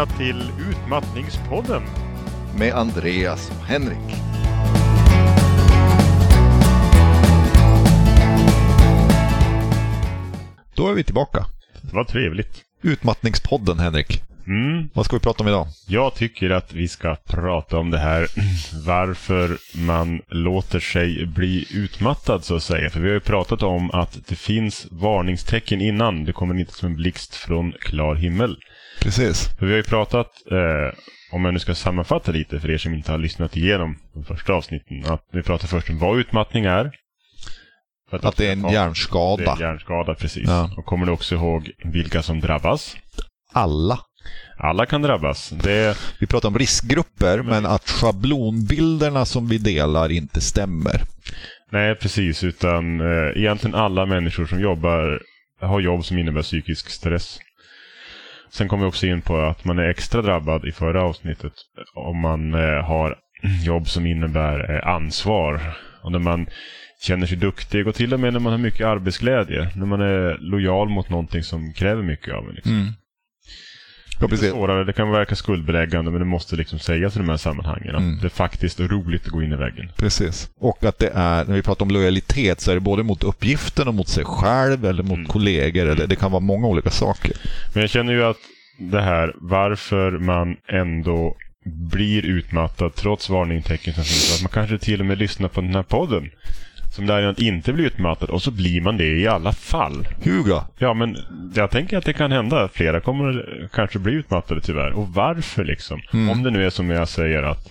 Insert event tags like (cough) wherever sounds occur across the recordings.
Välkomna till Utmattningspodden. med Andreas och Henrik. Då är vi tillbaka. Var trevligt. Utmattningspodden, Henrik. Mm. Vad ska vi prata om idag? Jag tycker att vi ska prata om det här (clears throat) varför man låter sig bli utmattad så att säga. För vi har ju pratat om att det finns varningstecken innan. Det kommer inte som en blixt från klar himmel. Precis. För vi har ju pratat, eh, om jag nu ska sammanfatta lite för er som inte har lyssnat igenom de första avsnitten. Att vi pratar först om vad utmattning är. För Att det är en Ja, Det är hjärnskada. en hjärnskada, precis. Ja. Och kommer du också ihåg vilka som drabbas? Alla. Alla kan drabbas. Det Vi pratar om riskgrupper, men att schablonbilderna som vi delar inte stämmer. nej, precis. Utan eh, egentligen alla människor som jobbar har jobb som innebär psykisk stress. Sen kom vi också in på att man är extra drabbad i förra avsnittet om man eh, har (clears throat) jobb som innebär eh, ansvar. Och när man känner sig duktig och till och med när man har mycket arbetsglädje. När man är lojal mot någonting som kräver mycket av en. Liksom. Mm. Ja, Lite svårare, det kan verka skuldbeläggande men det måste liksom sägas i de här sammanhangen. Att Mm. Det är faktiskt roligt att gå in i väggen. Precis. Och att det är, när vi pratar om lojalitet, så är det både mot uppgiften och mot sig själv eller mot Mm. kollegor. Eller, det kan vara många olika saker. Men jag känner ju att det här varför man ändå blir utmattad trots varningstecken som finns. Att man kanske till och med lyssnar på den här podden. Som att inte bli utmattad och så blir man det i alla fall. Hugo, Ja, men jag tänker att det kan hända. Flera kommer kanske bli utmattade tyvärr. Och varför liksom? Mm. Om det nu är som jag säger att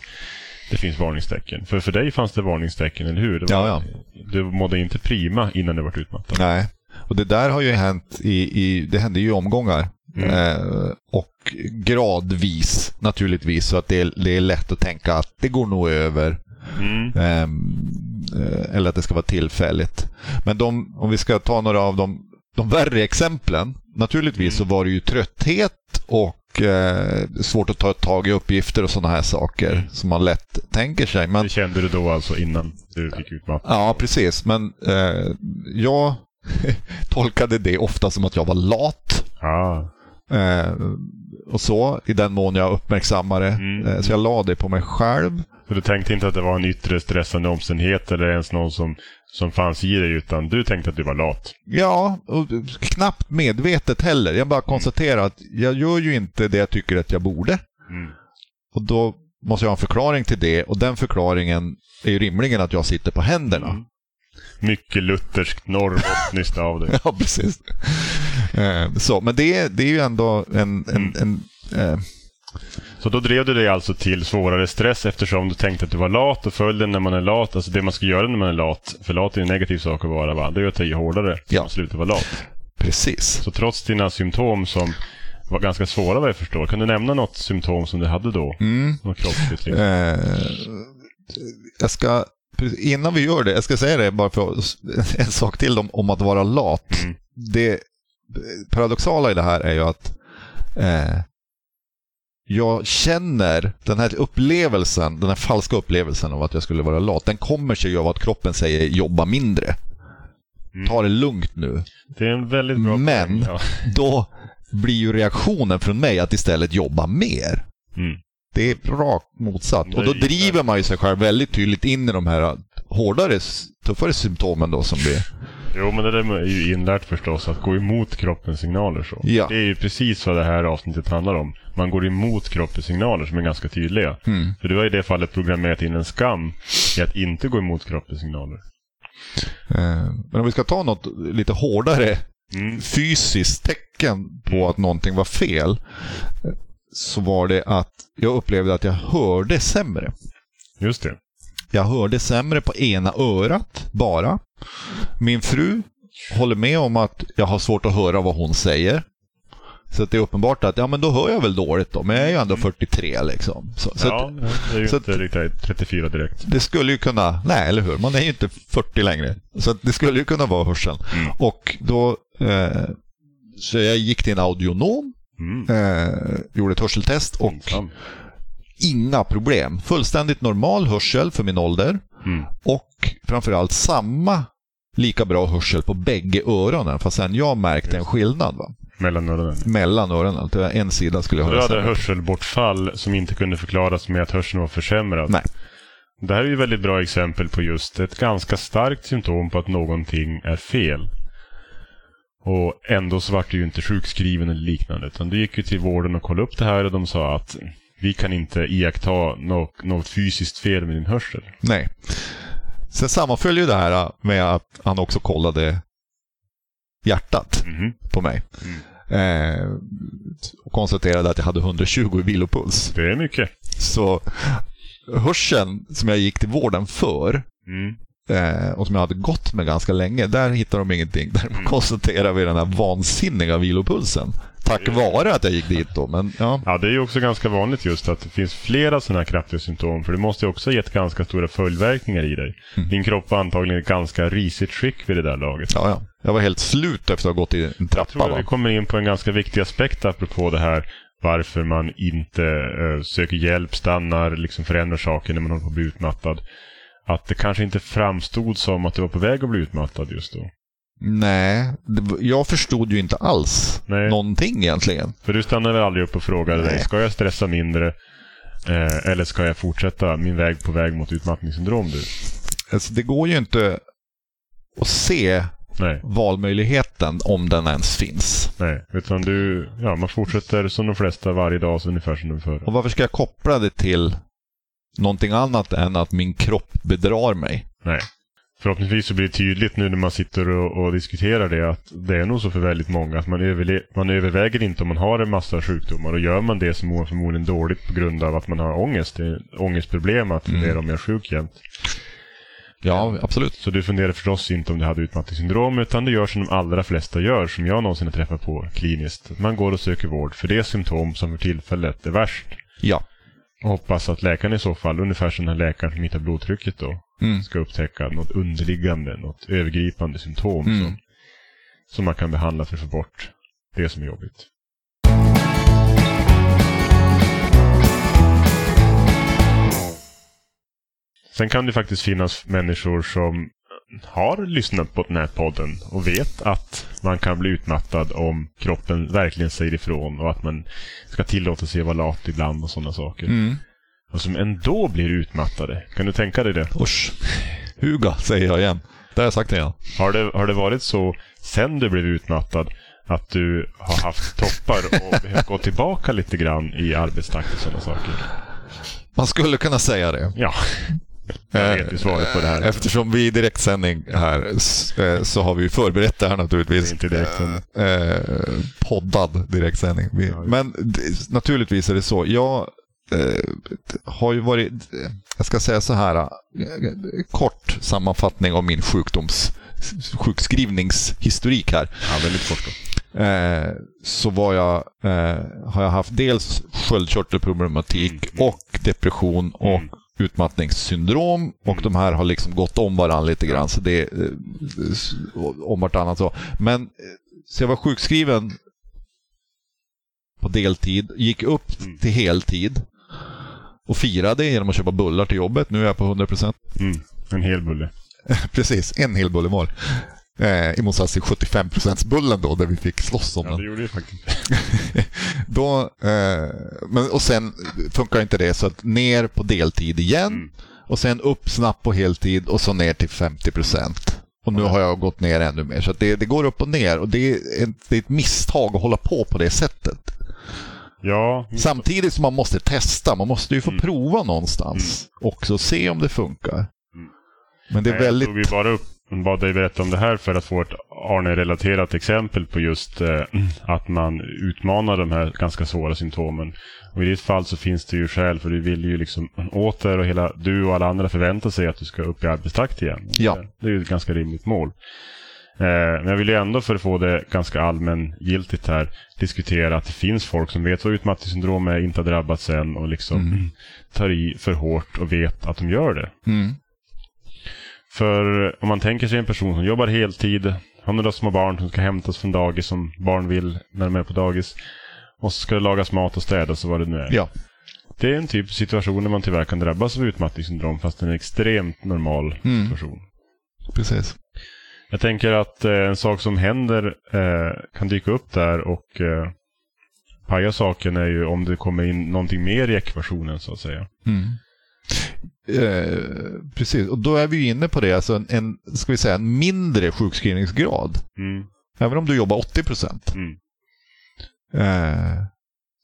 det finns varningstecken. För för dig fanns det varningstecken, eller hur? Det var, Ja, Du mådde inte prima innan du var utmattad. nej. Och det där har ju hänt i, i det hände ju i omgångar. Mm. Eh, och gradvis naturligtvis, så att det är, det är lätt att tänka att det går nog över. Mm. Ehm, eh, eller att det ska vara tillfälligt. Men de, om vi ska ta några av de, de värre exemplen. Naturligtvis så var det ju trötthet och eh, svårt att ta tag i uppgifter och sådana här saker som man lätt tänker sig. Men, Det kände du då alltså innan du fick utmattning? ja, precis. Men eh, jag (laughs) tolkade det ofta som att jag var lat. Ja. Eh, och så, i den mån jag uppmärksammade. Mm. Eh, så jag la det på mig själv. Så du tänkte inte att det var en yttre stressande omständighet eller ens någon som, som fanns i dig, utan du tänkte att du var lat? Ja, och knappt medvetet heller. Jag bara konstaterar att jag gör ju inte det jag tycker att jag borde. Mm. Och då måste jag ha en förklaring till det. Och den förklaringen är ju rimligen att jag sitter på händerna. Mm. Mycket lutherskt norrbottniskt av dig. (laughs) Ja, precis. Eh, så, men det, är- det är ju ändå en... en, en eh, Så då drev du dig alltså till svårare stress eftersom du tänkte att du var lat och följden när man är lat, alltså det man ska göra när man är lat, för lat är en negativ sak att vara va? Det är att ta i hårdare Ja. man slutar vara lat. precis. Så trots dina symptom som var ganska svåra vad jag förstår, kan du nämna något symptom som du hade då? Mm. Något kroppsligt? liksom? Eh, jag ska... Innan vi gör det, jag ska säga det bara för (laughs) en sak till om, om att vara lat. Mm. Det paradoxala i det här är ju att eh, jag känner den här upplevelsen, den här falska upplevelsen av att jag skulle vara lat, den kommer sig ju av att kroppen säger jobba mindre. Mm. Ta det lugnt nu. Det är en väldigt bra Men- poäng. Ja. (laughs) Då blir ju reaktionen från mig att istället jobba mer. Mm. Det är rakt motsatt. Och då driver man ju sig själv väldigt tydligt in i de här hårdare, tuffare symptomen då som blir... Jo, men det där är ju inlärt förstås, att gå emot kroppens signaler. så. Ja. Det är ju precis vad det här avsnittet handlar om. Man går emot kroppens signaler som är ganska tydliga. Mm. För du har i det fallet programmerat in en skam i att inte gå emot kroppens signaler. Eh, Men om vi ska ta något lite hårdare Mm. fysiskt tecken på att någonting var fel, så var det att jag upplevde att jag hörde sämre. Just det. Jag hörde sämre på ena örat bara. Min fru håller med om att jag har svårt att höra vad hon säger. Så att det är uppenbart att ja, men då hör jag väl dåligt då, men jag är ju ändå 43 liksom. Så, så ja, att det är ju inte riktigt 34 direkt. det skulle ju kunna, nej eller hur, man är ju inte 40 längre. Så det skulle ju kunna vara hörseln. Mm. Och då, eh, så jag gick till en audionom, Mm. eh, gjorde ett hörseltest och Ensam. inga problem. Fullständigt normal hörsel för min ålder. Mm. Och framförallt samma lika bra hörsel på bägge öronen. Fast sen jag märkte en skillnad. Va? Mellan öronen. mellan öronen. Det var En sida skulle jag Du höra. hade sämre. hörselbortfall som inte kunde förklaras med att hörseln var försämrad. Nej. Det här är ju ett väldigt bra exempel på just ett ganska starkt symptom på att någonting är fel. Och ändå så vart du ju inte sjukskriven eller liknande. Utan du gick ju till vården och kollade upp det här och de sa att vi kan inte iaktta något, något fysiskt fel med din hörsel. Nej. Sen sammanföljer ju det här med att han också kollade hjärtat Mhm. på mig. Eh, och konstaterade att jag hade 120 i vilopuls. Det är mycket. Så hörseln som jag gick till vården för Mm. eh, och som jag hade gått med ganska länge, där hittar de ingenting. Där Mm. konstaterar vi den här vansinniga vilopulsen. Tack vare att jag gick dit då. Men ja, Ja, det är ju också ganska vanligt just att det finns flera sådana här kraftiga symptom. För det måste ju också ha gett ganska stora följdverkningar i dig. Din kropp var antagligen i ganska risigt skick vid det där laget. ja, ja. Jag var helt slut efter att ha gått i en Jag trappa. tror att vi kommer in på en ganska viktig aspekt apropå det här varför man inte eh, söker hjälp, stannar, liksom förändrar saker när man håller på att bli utmattad. Att det kanske inte framstod som att du var på väg att bli utmattad just då. Nej, jag förstod ju inte alls Nej. någonting egentligen. För du stannade väl aldrig upp och frågade dig, Nej. ska jag stressa mindre? Eh, eller ska jag fortsätta min väg på väg mot utmattningssyndrom du? Alltså, det går ju inte att se Nej, valmöjligheten om den ens finns. nej. Utan du, ja, man fortsätter som de flesta varje dag, så ungefär som den förra. Och varför ska jag koppla det till någonting annat än att min kropp bedrar mig? Nej. Förhoppningsvis så blir det tydligt nu när man sitter och, och diskuterar det att det är nog så för väldigt många att man, överle- man överväger inte om man har en massa sjukdomar och gör man det så mår man förmodligen dåligt på grund av att man har ångest. Det är ångestproblem att fundera om jag är sjuk jämt. Ja, absolut. Så du funderar förstås inte om du hade utmattningssyndrom utan du gör som de allra flesta gör som jag någonsin har träffat på kliniskt. Man går och söker vård för det symptom som för tillfället är värst. Ja. Och hoppas att läkaren i så fall, ungefär som den här läkaren som hittar blodtrycket då, Mm. ska upptäcka något underliggande, något övergripande symptom Mm. som, som man kan behandla för att få bort det som är jobbigt. Sen kan det faktiskt finnas människor som har lyssnat på den här podden och vet att man kan bli utmattad om kroppen verkligen säger ifrån och att man ska tillåta sig att vara lat ibland och sådana saker. Mm. Och som ändå blir utmattade. Kan du tänka dig det? Usch. Huga, säger jag igen. Det har jag sagt innan. Har det, har det varit så sen du blev utmattad att du har haft toppar och behövt gå tillbaka lite grann i arbetstakt och sådana saker? Man skulle kunna säga det. Ja, jag vet ju svaret på det här. Eftersom vi är i direktsändning här eh, så har vi förberett det här naturligtvis. Det är inte direktsändning. Eh, eh, poddad direktsändning. Men naturligtvis är det så. Jag har ju varit, eh, jag ska säga så här, eh, kort sammanfattning av min sjukdoms sjukskrivningshistorik här. Ja, väldigt kort då. Eh, så var jag, eh, har jag haft dels sköldkörtelproblematik Mm. och depression och Mm. utmattningssyndrom. Och de här har liksom gått om varandra lite grann. Så det eh, om vartannat. Så. Men, eh, så jag var sjukskriven på deltid, gick upp Mm. till heltid och firade genom att köpa bullar till jobbet. Nu är jag på 100%. Mm. En hel bulle. (laughs) Precis, en hel bulle var eh, I motsats till 75%-bullen då, där vi fick slåss om Ja, den. det gjorde det faktiskt. (laughs) Då, eh, men, och sen funkar inte det, så att ner på deltid igen. Mm. Och sen upp snabbt på heltid och så ner till 50%. Och nu har jag gått ner ännu mer. Så det, det går upp och ner. Och det är, ett, det är ett misstag att hålla på på det sättet. Ja, Samtidigt som man måste testa. Man måste ju få Mm. prova någonstans också. Se om det funkar. Mm. Men det är Nej, Jag väldigt... tog vi bara upp, bad dig berätta om det här för att få ett Arne-relaterat exempel på just eh, att man utmanar de här ganska svåra symptomen. Och i ditt fall så finns det ju skäl för du vill ju liksom åter och hela du och alla andra förväntar sig att du ska upp i arbetstakt igen. Ja. Det är ju ett ganska rimligt mål. Eh, men jag vill ju ändå för att få det ganska allmängiltigt här diskutera att det finns folk som vet vad utmattningssyndrom är, inte har drabbats än och liksom Mm. tar i för hårt och vet att de gör det. Mm. För om man tänker sig en person som jobbar heltid, har några små barn som ska hämtas från dagis som barn vill när de är på dagis. Och så ska det lagas mat och städas och vad det nu är. Ja. Det är en typ av situation där man tyvärr kan drabbas av utmattningssyndrom fast det är en extremt normal Mm. situation. Precis. Jag tänker att eh, en sak som händer eh, kan dyka upp där och eh, paja saken är ju om det kommer in någonting mer i ekvationen så att säga. Mm. Eh, precis, och då är vi inne på det, alltså en, en, ska vi säga, en mindre sjukskrivningsgrad. Mm. Även om du jobbar 80 procent. Mm. Eh,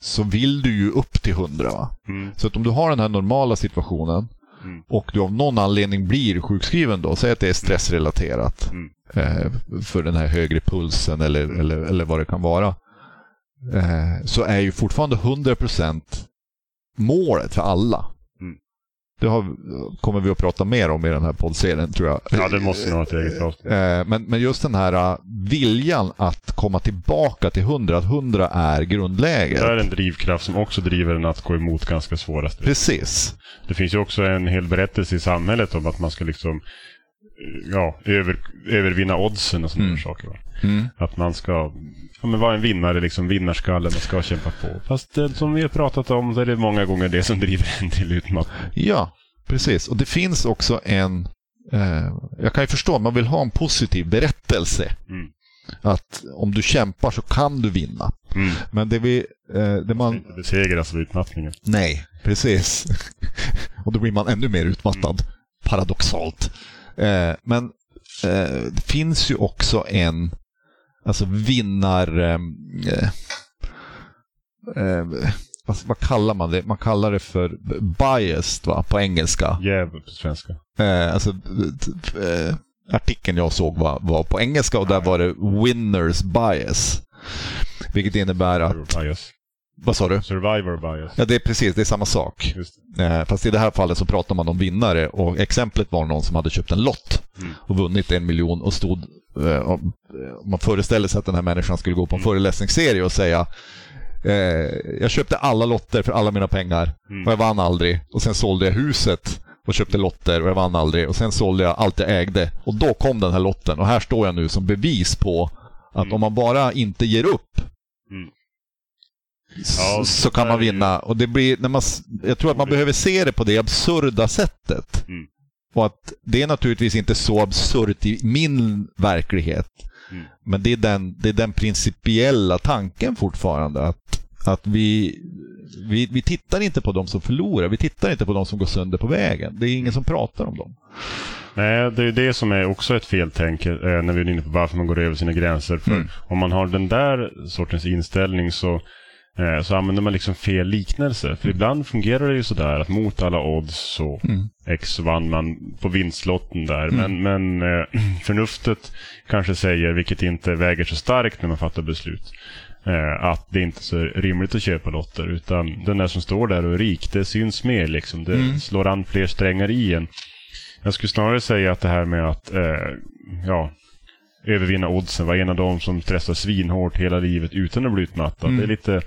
så vill du ju upp till 100. Va? Mm. Så att om du har den här normala situationen Mm. och du av någon anledning blir sjukskriven då, säg att det är stressrelaterat Mm. eh, för den här högre pulsen eller, eller, eller vad det kan vara. Eh, så är ju fortfarande 100% målet för alla. Det har, kommer vi att prata mer om i den här poddserien tror jag. Ja, det måste nog ha ett eget avsnitt. Eh, Men, men just den här uh, viljan att komma tillbaka till 100, att 100 är grundläget. Det är en drivkraft som också driver en att gå emot ganska svåra stress. Precis. Det finns ju också en hel berättelse i samhället om att man ska liksom eh, ja, över, övervinna oddsen och sådana Mm. saker. Va? Mm. Att man ska ja, men vara en vinnare, liksom vinnarskalle, man ska kämpa på. Fast eh, som vi har pratat om så är det många gånger det som (laughs) driver en till utmattning. Ja, precis. Och det finns också en... Eh, jag kan ju förstå, man vill ha en positiv berättelse. Mm. Att om du kämpar så kan du vinna. Mm. Men det vi... Eh, det man... Inte besegras av utmattningen. Nej, precis. (laughs) och då blir man ännu mer utmattad. Paradoxalt. Eh, men eh, det finns ju också en alltså vinnar... Eh, eh, vad, vad kallar man det? Man kallar det för biased va? på engelska. Jäv på svenska. Eh, alltså, eh, artikeln jag såg var, var på engelska och där var det winners bias. Vilket innebär att... Bias. Vad sa du? Survivor bias. Ja, det är precis, det är samma sak. Eh, fast i det här fallet så pratar man om vinnare och exemplet var någon som hade köpt en lott Mm. och vunnit en miljon och stod... Eh, om om man föreställer sig att den här människan skulle gå på en föreläsningsserie och säga eh, Jag köpte alla lotter för alla mina pengar Mm. och jag vann aldrig. Och sen sålde jag huset och köpte lotter och jag vann aldrig. Och sen sålde jag allt jag ägde. Och då kom den här lotten och här står jag nu som bevis på att Mm. om man bara inte ger upp Mm. Ja, så kan man vinna. Och det blir, när man, jag tror att man behöver se det på det absurda sättet. Mm. Och att det är naturligtvis inte så absurt i min verklighet. Mm. Men det är, den, det är den principiella tanken fortfarande. Att, att vi, vi, vi tittar inte på de som förlorar. Vi tittar inte på de som går sönder på vägen. Det är ingen som pratar om dem. Nej, det är det som är också ett feltänk eh, när vi är inne på varför man går över sina gränser. För Mm. om man har den där sortens inställning så, så använder man liksom fel liknelse. För ibland fungerar det ju sådär att mot alla odds så Mm. X vann man på vinstlotten där. Mm. Men, men eh, (clears throat) förnuftet kanske säger, vilket inte väger så starkt när man fattar beslut, eh, att det inte är så rimligt att köpa lotter. Utan den där som står där och är rik, det syns mer liksom. Det Mm. slår an fler strängar i en. Jag skulle snarare säga att det här med att eh, ja, övervinna oddsen, vara en av dem som stressar svinhårt hela livet utan att bli utmattad. Mm. Det är lite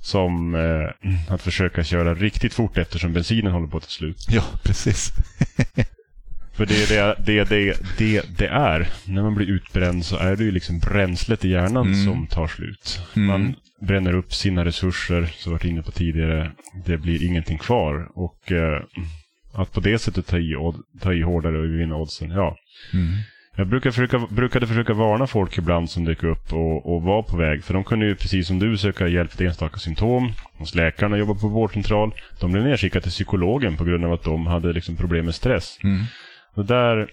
som eh, att försöka köra riktigt fort eftersom bensinen håller på att ta slut. Ja, precis. (laughs) För det är det, det, det, det, är. När man blir utbränd så är det ju liksom bränslet i hjärnan Mm. som tar slut. Mm. Man bränner upp sina resurser, som vi varit inne på tidigare. Det blir ingenting kvar. Och eh, att på det sättet ta i, ta i hårdare och vinna oddsen, ja. Mm. Jag brukar försöka, brukade försöka varna folk ibland som dök upp och, och var på väg. För de kunde ju precis som du söka hjälp för enstaka symptom. Hos läkarna, jobba på vårdcentral. De blev nedskickade till psykologen på grund av att de hade liksom problem med stress. Mm. Och där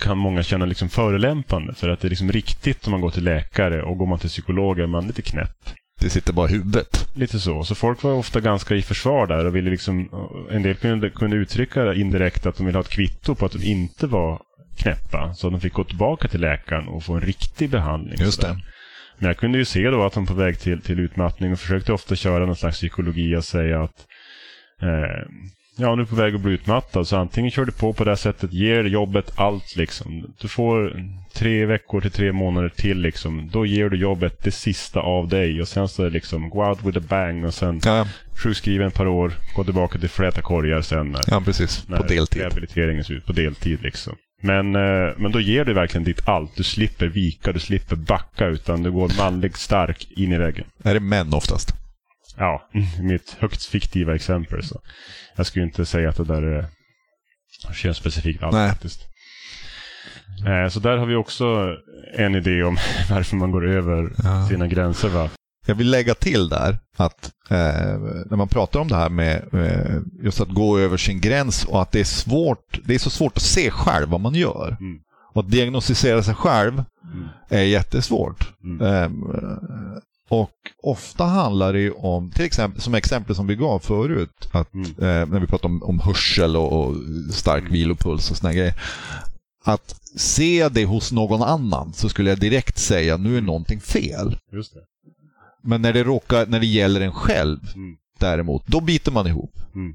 kan många känna liksom förolämpande. För att det är liksom riktigt om man går till läkare och går man till psykolog är man lite knäpp. Det sitter bara i huvudet. Lite så. Så folk var ofta ganska i försvar där och ville liksom... En del kunde, kunde uttrycka indirekt att de ville ha ett kvitto på att de inte var knäppa. Så de fick gå tillbaka till läkaren och få en riktig behandling. Just det. Men jag kunde ju se då att de var på väg till, till utmattning och försökte ofta köra någon slags psykologi och säga att eh, ja, nu är på väg att bli utmattad så antingen kör du på på det här sättet, ger jobbet allt liksom. Du får tre veckor till tre månader till liksom. Då ger du jobbet det sista av dig och sen så är det liksom go out with a bang och sen Ja, sjukskriven ett par år, gå tillbaka till fläta korgar sen när, ja precis. På när deltid. rehabiliteringen ser ut på deltid liksom. Men, eh, men då ger du verkligen ditt allt. Du slipper vika, du slipper backa utan du går manlig stark in i väggen. Är det män oftast? Ja, (laughs) mitt högst fiktiva exempel. Så. Jag skulle inte säga att det där är könsspecifikt alls Nej. faktiskt. Eh, Så där har vi också en idé om (laughs) varför man går över Ja. sina gränser. Va? Jag vill lägga till där att eh, när man pratar om det här med eh, just att gå över sin gräns och att det är svårt, det är så svårt att se själv vad man gör. Mm. Och att diagnostisera sig själv Mm. är jättesvårt. Mm. Ehm, och ofta handlar det ju om, till exempel som exempel som vi gav förut, att, Mm. eh, när vi pratade om, om hörsel och, och stark vilopuls och såna grejer. Att se det hos någon annan så skulle jag direkt säga nu är någonting fel. Just det. Men när det, råkar, när det gäller en själv Mm. däremot, då biter man ihop. Mm.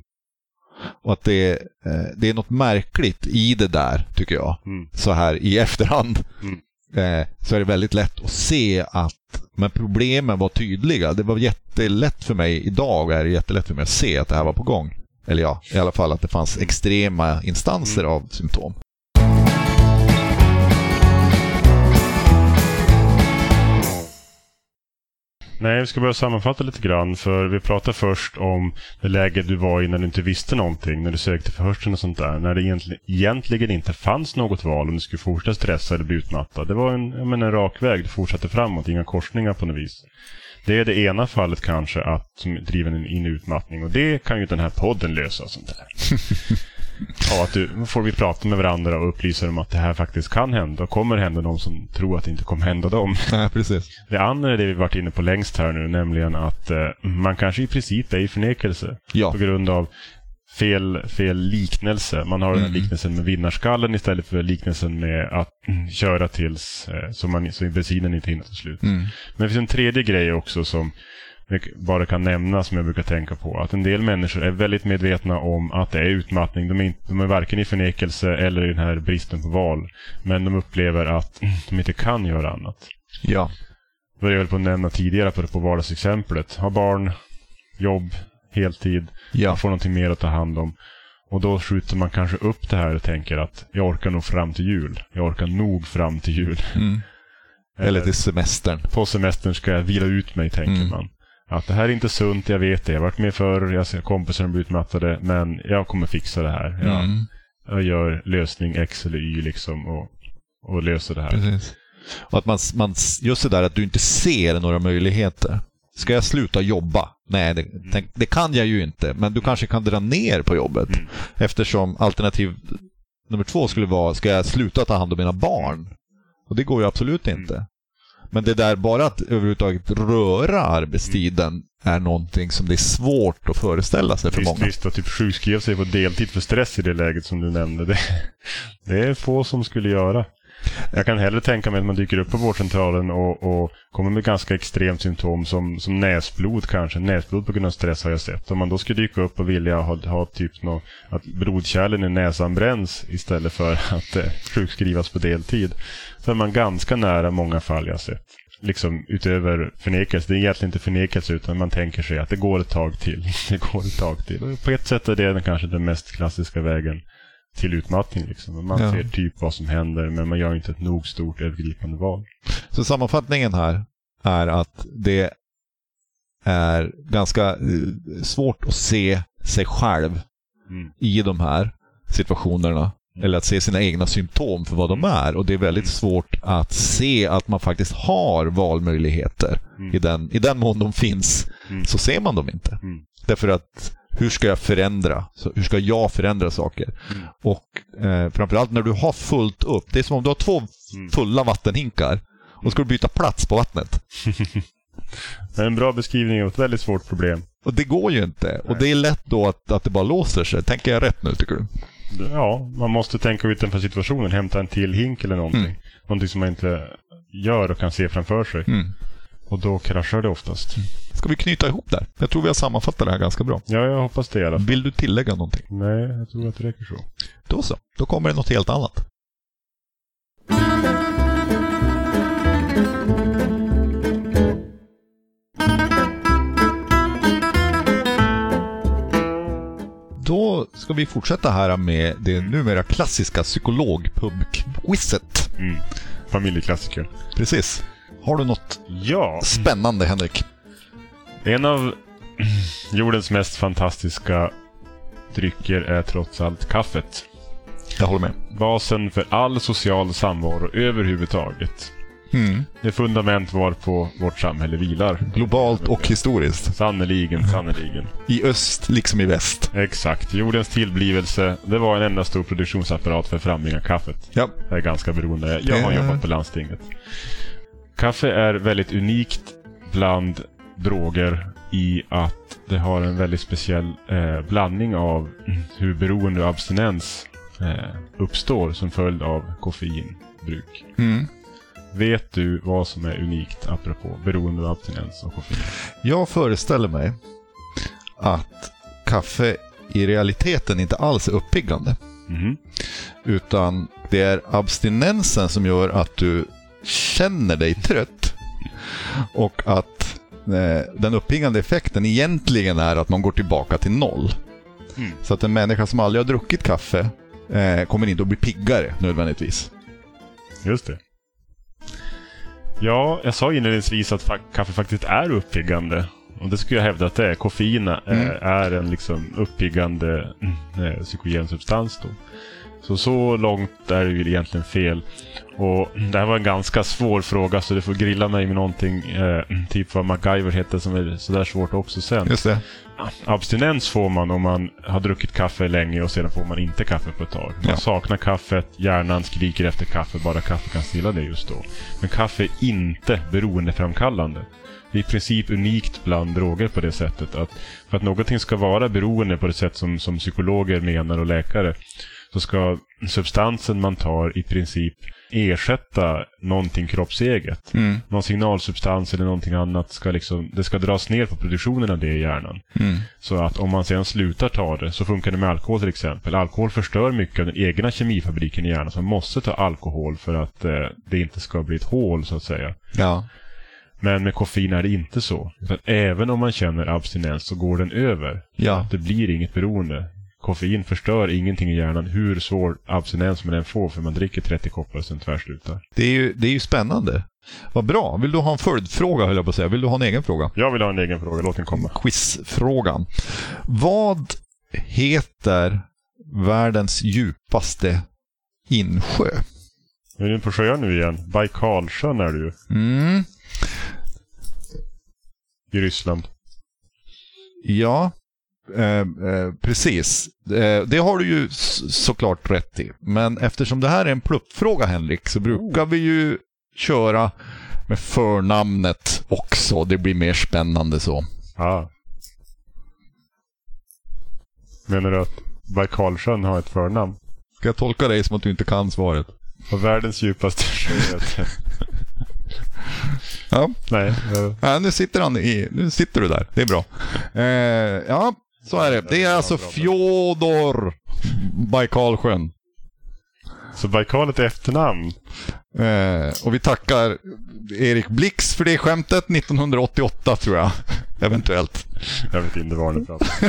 Och att det, eh, det är något märkligt i det där, tycker jag. Mm. Så här i (laughs) efterhand. Mm. Eh, så är det väldigt lätt att se att men problemen var tydliga. Det var jättelätt för mig, idag är det jättelätt för mig att se att det här var på gång. Eller ja, i alla fall att det fanns extrema instanser av symptom. Nej, vi ska börja sammanfatta lite grann. För vi pratade först om det läge du var i när du inte visste någonting. När du sökte för hörseln och sånt där. När det egentligen, egentligen inte fanns något val om du skulle fortsätta stressa eller bli utmattad. Det var en, menar, en rak väg. Du fortsatte framåt, inga korsningar på något vis. Det är det ena fallet kanske att, som driver in i utmattning. Och det kan ju den här podden lösa. Sånt där. (laughs) Ja, att du, får vi prata med varandra och upplysa dem att det här faktiskt kan hända. Och kommer hända de som tror att det inte kommer hända dem. (laughs) Nej, precis. Det andra är det vi varit inne på längst här nu, nämligen att eh, man kanske i princip är i förnekelse Ja. på grund av fel, fel liknelse. Man har den här Mm. liknelsen med vinnarskallen istället för liknelsen med att mm, köra tills eh, så, man, så bensinen inte hinner ta slut. Mm. Men det finns en tredje grej också som jag bara kan nämna som jag brukar tänka på. Att en del människor är väldigt medvetna om att det är utmattning. De är, inte, de är varken i förnekelse eller i den här bristen på val. Men de upplever att de inte kan göra annat Ja. vad jag höll på att nämna tidigare på, på vardagsexemplet. Ha barn, jobb, heltid, Ja. få någonting mer att ta hand om. Och då skjuter man kanske upp det här och tänker att jag orkar nog fram till jul. Jag orkar nog fram till jul. Mm. Eller till semestern. På semestern ska jag vila ut mig, tänker Mm. man. Att det här är inte sunt, jag vet det. Jag har varit med förr, jag ser kompisar bli utmattade, men jag kommer fixa det här. Jag, Mm. jag gör lösning X eller Y liksom och, och löser det här. Precis. Och att man, man, just det där att du inte ser några möjligheter. Ska jag sluta jobba? Nej, det, tänk, det kan jag ju inte. Men du kanske kan dra ner på jobbet. Mm. Eftersom alternativ nummer två skulle vara, ska jag sluta ta hand om mina barn? Och det går ju absolut Mm. inte. Men det där bara att överhuvudtaget röra arbetstiden är någonting som det är svårt att föreställa sig för Visst, många. visst, att typ sjukskriva sig på deltid för stress i det läget som du nämnde. Det, det är få som skulle göra. Jag kan hellre tänka mig att man dyker upp på vårdcentralen och, och kommer med ganska extremt symptom som, som näsblod kanske. Näsblod på grund av stress har jag sett. Om man då skulle dyka upp och vilja ha, ha typ något, att blodkärlen i näsan bränns istället för (laughs) att eh, sjukskrivas på deltid. Så är man ganska nära många fall jag har sett. Liksom utöver förnekelse. Det är egentligen inte förnekelse utan man tänker sig att det går ett tag till. (laughs) Det går ett tag till. Och på ett sätt är det kanske den mest klassiska vägen till utmattning. Liksom. Man Ja. ser typ vad som händer men man gör inte ett nog stort övergripande val. Så sammanfattningen här är att det är ganska eh, svårt att se sig själv Mm. i de här situationerna. Eller att se sina egna symptom för vad de är. Och det är väldigt Mm. svårt att se att man faktiskt har valmöjligheter. Mm. I, den, I den mån de finns Mm. så ser man dem inte. Mm. Därför att hur ska jag förändra? Så hur ska jag förändra saker? Mm. Och eh, framförallt när du har fullt upp. Det är som om du har två Mm. fulla vattenhinkar. Och ska du byta plats på vattnet. (laughs) Det är en bra beskrivning av ett väldigt svårt problem. Och det går ju inte. Och det är lätt då att, att det bara låser sig. Tänker jag rätt nu tycker du? Ja, man måste tänka utanför situationen. Hämta en till hink eller någonting. Mm. Någonting som man inte gör och kan se framför sig. Mm. Och då kraschar det oftast. Ska vi knyta ihop där? Jag tror vi har sammanfattat det här ganska bra. Ja, jag hoppas det i alla fall. Vill du tillägga någonting? Nej, jag tror att det räcker så. Då så. Då kommer det något helt annat. Då ska vi fortsätta här med det numera klassiska psykologpub-quizet. Mm. Familjeklassiker. Precis. Har du något Ja, spännande, Henrik? en av (clears throat) jordens mest fantastiska drycker är trots allt kaffet. Jag håller med. Basen för all social samvaro överhuvudtaget. Mm. Det fundament varpå vårt samhälle vilar. Globalt och historiskt. Sannerligen, sannerligen. I öst liksom i väst. Exakt. Jordens tillblivelse, det var en enda stor produktionsapparat för att frambringa kaffet. Ja. Jag är ganska beroende. Jag har Det- jobbat på landstinget. Kaffe är väldigt unikt bland droger i att det har en väldigt speciell eh, blandning av hur beroende och abstinens eh, uppstår som följd av koffeinbruk. Mm. Vet du vad som är unikt apropå beroende och abstinens och koffein? Jag föreställer mig att kaffe i realiteten inte alls är uppiggande. Mhm. Utan det är abstinensen som gör att du känner dig trött. Och att eh, den uppiggande effekten egentligen är att man går tillbaka till noll. Mm. Så att en människa som aldrig har druckit kaffe eh, kommer inte att bli piggare nödvändigtvis. Just det. Ja, jag sa inledningsvis att kaffe faktiskt är uppiggande. Och det skulle jag hävda att det är. Koffein eh, Mm. är en liksom uppiggande eh, psykogen substans då. Så så långt är det ju egentligen fel. Och det här var en ganska svår fråga så du får grilla mig med någonting eh, typ vad MacGyver heter som är sådär svårt också sen. Just det. Abstinens får man om man har druckit kaffe länge och sedan får man inte kaffe på ett tag. Man Ja. saknar kaffet, hjärnan skriker efter kaffe, bara kaffe kan stilla det just då. Men kaffe är inte beroendeframkallande. Det är i princip unikt bland droger på det sättet att för att någonting ska vara beroende på det sätt som, som psykologer menar och läkare så ska substansen man tar i princip ersätta någonting kroppseget. Mm. Någon signalsubstans eller någonting annat ska liksom, det ska dras ner på produktionen av det i hjärnan. Mm. Så att om man sedan slutar ta det, så funkar det med alkohol till exempel. Alkohol förstör mycket av den egna kemifabriken i hjärnan, så man måste ta alkohol för att eh, det inte ska bli ett hål, så att säga. Ja. Men med koffein är det inte så. Utan även om man känner abstinens så går den över. Ja. Det blir inget beroende. Koffein förstör ingenting i hjärnan, hur svår abstinens man än får, för man dricker 30 koppar och sen tvärslutar. Det är, ju, det är ju spännande. Vad bra. Vill du ha en följdfråga, höll jag på att säga. Vill du ha en egen fråga? Jag vill ha en egen fråga, låt den komma. Quizfrågan. Vad heter världens djupaste insjö? Är du på sjön nu igen. Baikalsjön är du ju. Mm. I Ryssland. Ja, eh, eh, precis. Eh, det har du ju såklart rätt i. Men eftersom det här är en pluppfråga, Henrik, så brukar vi ju köra med förnamnet också. Det blir mer spännande så. Ah. Menar du att Baikalsjön har ett förnamn? Ska jag tolka dig som att du inte kan svaret? Och världens djupaste sjö. Ja, Nej. eh, ja nu, sitter han i, nu sitter du där. Det är bra. Eh, ja, så är det. Det är alltså Fjodor Baikalsjön. Så Baikal är ett efternamn? Eh, och vi tackar Erik Blix för det skämtet 1988 tror jag. Eventuellt. Jag vet inte vad nu pratar. (laughs)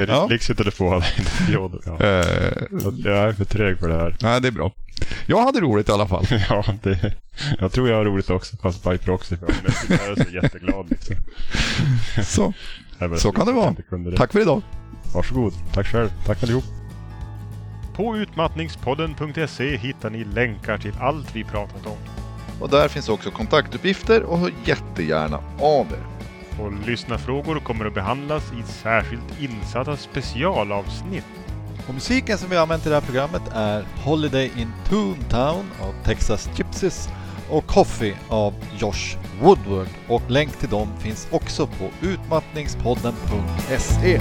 Erik Ja. Blix hittade på det, inte Fjodor. Ja. Eh, Jag är för trög för det här. nej, det är bra. Jag hade roligt i alla fall. (laughs) Ja, det, jag tror jag har roligt också, fast by proxy. För jag är så jätteglad liksom. Så, så kan det vara. det. Tack för idag. Varsågod. Tack själv. Tack allihop. På utmattningspodden.se hittar ni länkar till allt vi pratat om. Och där finns också kontaktuppgifter och hör jättegärna av er. Och lyssnarfrågor kommer att behandlas i särskilt insatta specialavsnitt. Och musiken som vi använt i det här programmet är Holiday in Toontown av Texas Gypsies och Coffee av Josh Woodward. Och länk till dem finns också på utmattningspodden.se.